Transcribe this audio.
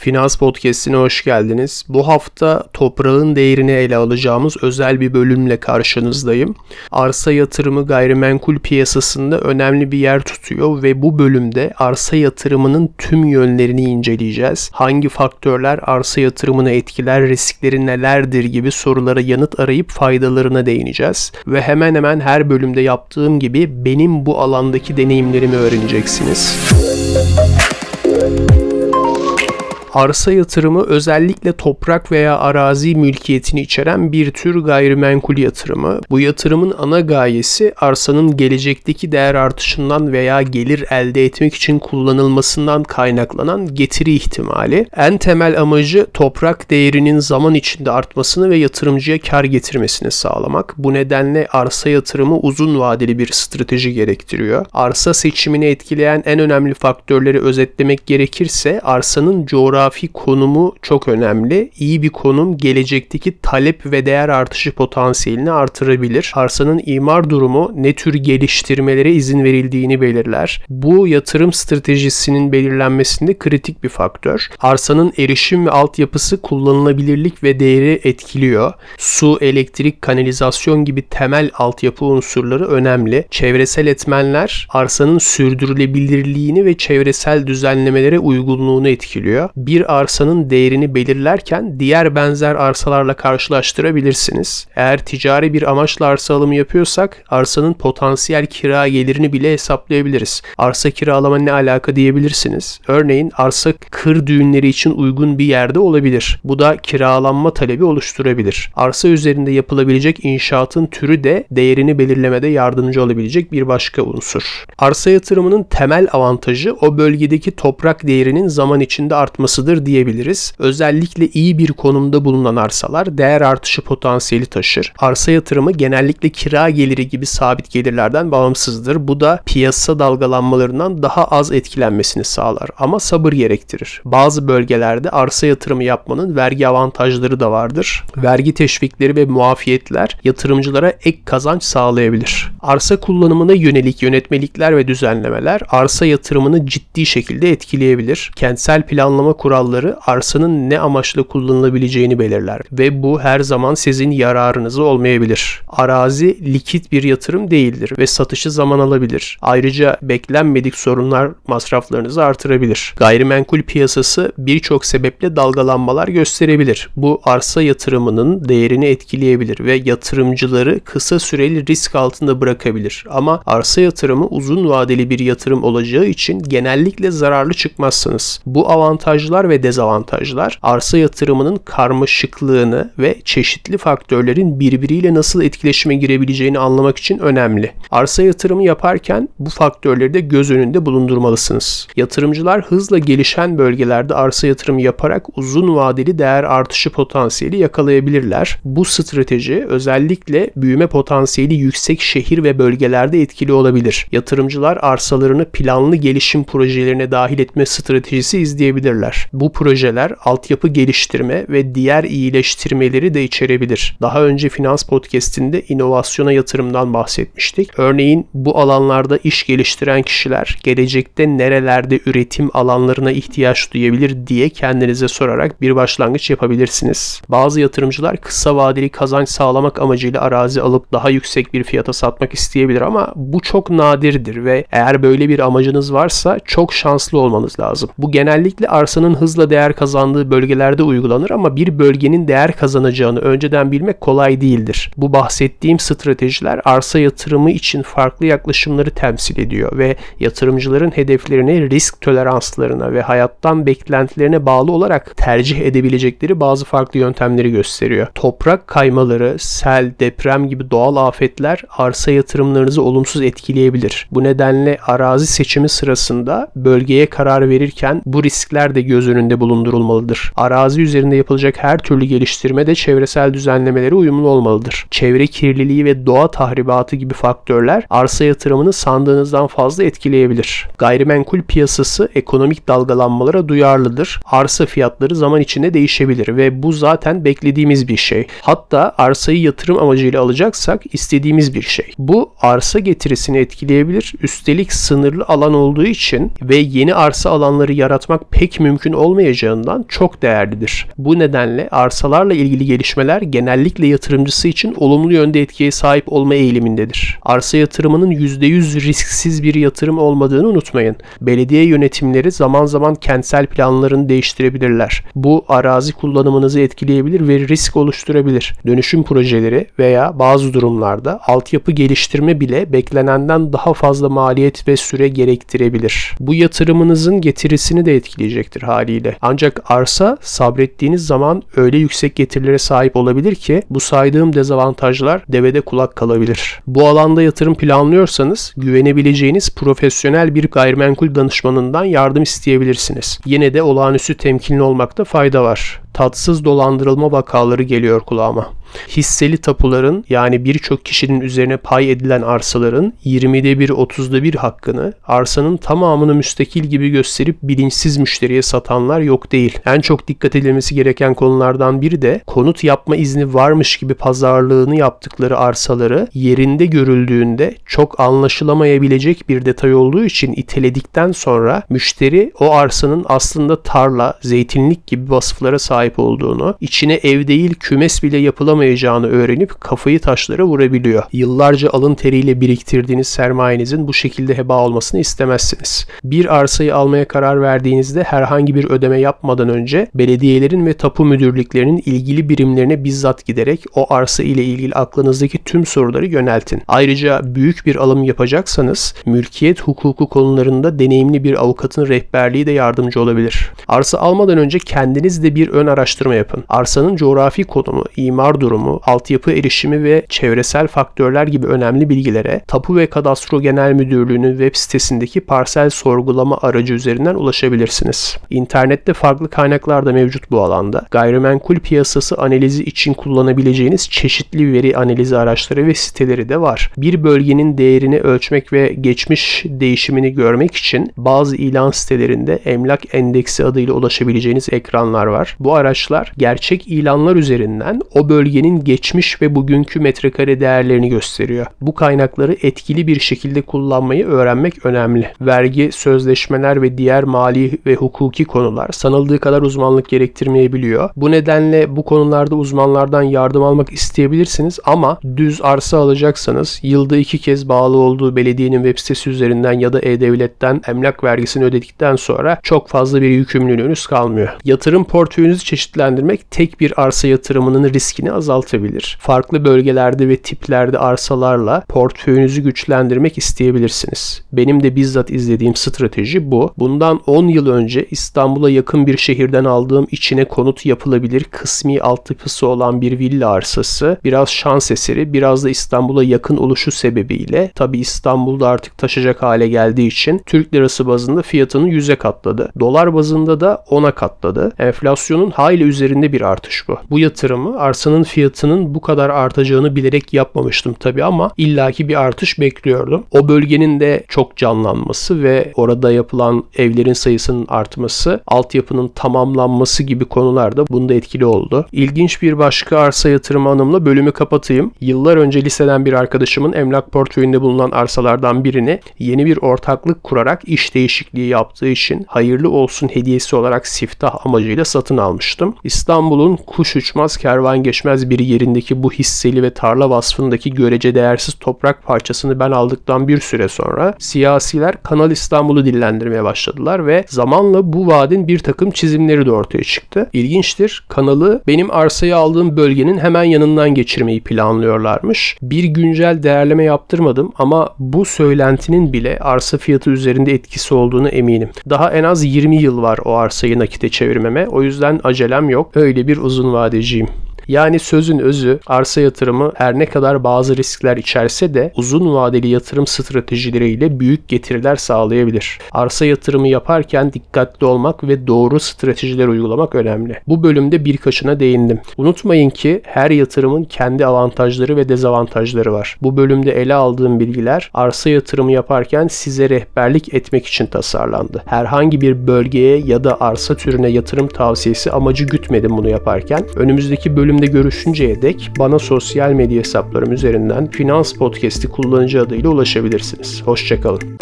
Finans Podcast'ine hoş geldiniz. Bu hafta toprağın değerini ele alacağımız özel bir bölümle karşınızdayım. Arsa yatırımı gayrimenkul piyasasında önemli bir yer tutuyor ve bu bölümde arsa yatırımının tüm yönlerini inceleyeceğiz. Hangi faktörler arsa yatırımını etkiler, riskleri nelerdir gibi sorulara yanıt arayıp faydalarına değineceğiz. Ve hemen hemen her bölümde yaptığım gibi benim bu alandaki deneyimlerimi öğreneceksiniz. Arsa yatırımı özellikle toprak veya arazi mülkiyetini içeren bir tür gayrimenkul yatırımı. Bu yatırımın ana gayesi arsanın gelecekteki değer artışından veya gelir elde etmek için kullanılmasından kaynaklanan getiri ihtimali. En temel amacı toprak değerinin zaman içinde artmasını ve yatırımcıya kar getirmesini sağlamak. Bu nedenle arsa yatırımı uzun vadeli bir strateji gerektiriyor. Arsa seçimini etkileyen en önemli faktörleri özetlemek gerekirse arsanın coğrafi coğrafi konumu çok önemli. İyi bir konum gelecekteki talep ve değer artışı potansiyelini artırabilir. Arsanın imar durumu ne tür geliştirmelere izin verildiğini belirler. Bu yatırım stratejisinin belirlenmesinde kritik bir faktör. Arsanın erişim ve altyapısı kullanılabilirlik ve değeri etkiliyor. Su, elektrik, kanalizasyon gibi temel altyapı unsurları önemli. Çevresel etmenler arsanın sürdürülebilirliğini ve çevresel düzenlemelere uygunluğunu etkiliyor bir arsanın değerini belirlerken diğer benzer arsalarla karşılaştırabilirsiniz. Eğer ticari bir amaçla arsa alımı yapıyorsak arsanın potansiyel kira gelirini bile hesaplayabiliriz. Arsa kiralama ne alaka diyebilirsiniz. Örneğin arsa kır düğünleri için uygun bir yerde olabilir. Bu da kiralanma talebi oluşturabilir. Arsa üzerinde yapılabilecek inşaatın türü de değerini belirlemede yardımcı olabilecek bir başka unsur. Arsa yatırımının temel avantajı o bölgedeki toprak değerinin zaman içinde artması artmasıdır diyebiliriz. Özellikle iyi bir konumda bulunan arsalar değer artışı potansiyeli taşır. Arsa yatırımı genellikle kira geliri gibi sabit gelirlerden bağımsızdır. Bu da piyasa dalgalanmalarından daha az etkilenmesini sağlar ama sabır gerektirir. Bazı bölgelerde arsa yatırımı yapmanın vergi avantajları da vardır. Vergi teşvikleri ve muafiyetler yatırımcılara ek kazanç sağlayabilir. Arsa kullanımına yönelik yönetmelikler ve düzenlemeler arsa yatırımını ciddi şekilde etkileyebilir. Kentsel planlama kuralları arsanın ne amaçla kullanılabileceğini belirler ve bu her zaman sizin yararınıza olmayabilir. Arazi likit bir yatırım değildir ve satışı zaman alabilir. Ayrıca beklenmedik sorunlar masraflarınızı artırabilir. Gayrimenkul piyasası birçok sebeple dalgalanmalar gösterebilir. Bu arsa yatırımının değerini etkileyebilir ve yatırımcıları kısa süreli risk altında bırakabilir. Ama arsa yatırımı uzun vadeli bir yatırım olacağı için genellikle zararlı çıkmazsınız. Bu avantajlı avantajlar ve dezavantajlar arsa yatırımının karmaşıklığını ve çeşitli faktörlerin birbiriyle nasıl etkileşime girebileceğini anlamak için önemli. Arsa yatırımı yaparken bu faktörleri de göz önünde bulundurmalısınız. Yatırımcılar hızla gelişen bölgelerde arsa yatırımı yaparak uzun vadeli değer artışı potansiyeli yakalayabilirler. Bu strateji özellikle büyüme potansiyeli yüksek şehir ve bölgelerde etkili olabilir. Yatırımcılar arsalarını planlı gelişim projelerine dahil etme stratejisi izleyebilirler. Bu projeler altyapı geliştirme ve diğer iyileştirmeleri de içerebilir. Daha önce Finans Podcast'inde inovasyona yatırımdan bahsetmiştik. Örneğin bu alanlarda iş geliştiren kişiler gelecekte nerelerde üretim alanlarına ihtiyaç duyabilir diye kendinize sorarak bir başlangıç yapabilirsiniz. Bazı yatırımcılar kısa vadeli kazanç sağlamak amacıyla arazi alıp daha yüksek bir fiyata satmak isteyebilir ama bu çok nadirdir ve eğer böyle bir amacınız varsa çok şanslı olmanız lazım. Bu genellikle arsanın arsanın hızla değer kazandığı bölgelerde uygulanır ama bir bölgenin değer kazanacağını önceden bilmek kolay değildir. Bu bahsettiğim stratejiler arsa yatırımı için farklı yaklaşımları temsil ediyor ve yatırımcıların hedeflerine, risk toleranslarına ve hayattan beklentilerine bağlı olarak tercih edebilecekleri bazı farklı yöntemleri gösteriyor. Toprak kaymaları, sel, deprem gibi doğal afetler arsa yatırımlarınızı olumsuz etkileyebilir. Bu nedenle arazi seçimi sırasında bölgeye karar verirken bu riskler de göz göz önünde bulundurulmalıdır. Arazi üzerinde yapılacak her türlü geliştirme de çevresel düzenlemelere uyumlu olmalıdır. Çevre kirliliği ve doğa tahribatı gibi faktörler arsa yatırımını sandığınızdan fazla etkileyebilir. Gayrimenkul piyasası ekonomik dalgalanmalara duyarlıdır. Arsa fiyatları zaman içinde değişebilir ve bu zaten beklediğimiz bir şey. Hatta arsayı yatırım amacıyla alacaksak istediğimiz bir şey. Bu arsa getirisini etkileyebilir. Üstelik sınırlı alan olduğu için ve yeni arsa alanları yaratmak pek mümkün mümkün olmayacağından çok değerlidir. Bu nedenle arsalarla ilgili gelişmeler genellikle yatırımcısı için olumlu yönde etkiye sahip olma eğilimindedir. Arsa yatırımının %100 risksiz bir yatırım olmadığını unutmayın. Belediye yönetimleri zaman zaman kentsel planlarını değiştirebilirler. Bu arazi kullanımınızı etkileyebilir ve risk oluşturabilir. Dönüşüm projeleri veya bazı durumlarda altyapı geliştirme bile beklenenden daha fazla maliyet ve süre gerektirebilir. Bu yatırımınızın getirisini de etkileyecektir haliyle. Ancak arsa sabrettiğiniz zaman öyle yüksek getirilere sahip olabilir ki bu saydığım dezavantajlar devede kulak kalabilir. Bu alanda yatırım planlıyorsanız güvenebileceğiniz profesyonel bir gayrimenkul danışmanından yardım isteyebilirsiniz. Yine de olağanüstü temkinli olmakta fayda var. Tatsız dolandırılma vakaları geliyor kulağıma hisseli tapuların yani birçok kişinin üzerine pay edilen arsaların 20'de 1 30'da 1 hakkını arsanın tamamını müstakil gibi gösterip bilinçsiz müşteriye satanlar yok değil. En çok dikkat edilmesi gereken konulardan biri de konut yapma izni varmış gibi pazarlığını yaptıkları arsaları yerinde görüldüğünde çok anlaşılamayabilecek bir detay olduğu için iteledikten sonra müşteri o arsanın aslında tarla, zeytinlik gibi vasıflara sahip olduğunu, içine ev değil kümes bile yapılamayacağını öğrenip kafayı taşlara vurabiliyor. Yıllarca alın teriyle biriktirdiğiniz sermayenizin bu şekilde heba olmasını istemezsiniz. Bir arsayı almaya karar verdiğinizde herhangi bir ödeme yapmadan önce belediyelerin ve tapu müdürlüklerinin ilgili birimlerine bizzat giderek o arsa ile ilgili aklınızdaki tüm soruları yöneltin. Ayrıca büyük bir alım yapacaksanız mülkiyet hukuku konularında deneyimli bir avukatın rehberliği de yardımcı olabilir. Arsa almadan önce kendiniz de bir ön araştırma yapın. Arsanın coğrafi konumu, imar durumu, altyapı erişimi ve çevresel faktörler gibi önemli bilgilere Tapu ve Kadastro Genel Müdürlüğü'nün web sitesindeki parsel sorgulama aracı üzerinden ulaşabilirsiniz. İnternette farklı kaynaklar da mevcut bu alanda. Gayrimenkul piyasası analizi için kullanabileceğiniz çeşitli veri analizi araçları ve siteleri de var. Bir bölgenin değerini ölçmek ve geçmiş değişimini görmek için bazı ilan sitelerinde emlak endeksi adıyla ulaşabileceğiniz ekranlar var. Bu araçlar gerçek ilanlar üzerinden o bölge bölgenin geçmiş ve bugünkü metrekare değerlerini gösteriyor. Bu kaynakları etkili bir şekilde kullanmayı öğrenmek önemli. Vergi, sözleşmeler ve diğer mali ve hukuki konular sanıldığı kadar uzmanlık gerektirmeyebiliyor. Bu nedenle bu konularda uzmanlardan yardım almak isteyebilirsiniz ama düz arsa alacaksanız yılda iki kez bağlı olduğu belediyenin web sitesi üzerinden ya da e-devletten emlak vergisini ödedikten sonra çok fazla bir yükümlülüğünüz kalmıyor. Yatırım portföyünüzü çeşitlendirmek tek bir arsa yatırımının riskini azaltabilir. Farklı bölgelerde ve tiplerde arsalarla portföyünüzü güçlendirmek isteyebilirsiniz. Benim de bizzat izlediğim strateji bu. Bundan 10 yıl önce İstanbul'a yakın bir şehirden aldığım içine konut yapılabilir kısmi altyapısı olan bir villa arsası biraz şans eseri biraz da İstanbul'a yakın oluşu sebebiyle tabi İstanbul'da artık taşacak hale geldiği için Türk lirası bazında fiyatını 100'e katladı. Dolar bazında da 10'a katladı. Enflasyonun hayli üzerinde bir artış bu. Bu yatırımı arsanın fiyatının bu kadar artacağını bilerek yapmamıştım tabii ama illaki bir artış bekliyordum. O bölgenin de çok canlanması ve orada yapılan evlerin sayısının artması, altyapının tamamlanması gibi konularda bunda etkili oldu. İlginç bir başka arsa yatırımı anımla bölümü kapatayım. Yıllar önce liseden bir arkadaşımın emlak portföyünde bulunan arsalardan birini yeni bir ortaklık kurarak iş değişikliği yaptığı için hayırlı olsun hediyesi olarak siftah amacıyla satın almıştım. İstanbul'un kuş uçmaz kervan geçmez bir yerindeki bu hisseli ve tarla vasfındaki görece değersiz toprak parçasını ben aldıktan bir süre sonra siyasiler Kanal İstanbul'u dillendirmeye başladılar ve zamanla bu vaadin bir takım çizimleri de ortaya çıktı. İlginçtir. Kanalı benim arsayı aldığım bölgenin hemen yanından geçirmeyi planlıyorlarmış. Bir güncel değerleme yaptırmadım ama bu söylentinin bile arsa fiyatı üzerinde etkisi olduğunu eminim. Daha en az 20 yıl var o arsayı nakite çevirmeme. O yüzden acelem yok. Öyle bir uzun vadeciyim. Yani sözün özü arsa yatırımı her ne kadar bazı riskler içerse de uzun vadeli yatırım stratejileriyle büyük getiriler sağlayabilir. Arsa yatırımı yaparken dikkatli olmak ve doğru stratejiler uygulamak önemli. Bu bölümde birkaçına değindim. Unutmayın ki her yatırımın kendi avantajları ve dezavantajları var. Bu bölümde ele aldığım bilgiler arsa yatırımı yaparken size rehberlik etmek için tasarlandı. Herhangi bir bölgeye ya da arsa türüne yatırım tavsiyesi amacı gütmedim bunu yaparken. Önümüzdeki bölüm bölümde görüşünceye dek bana sosyal medya hesaplarım üzerinden Finans Podcast'i kullanıcı adıyla ulaşabilirsiniz. Hoşçakalın.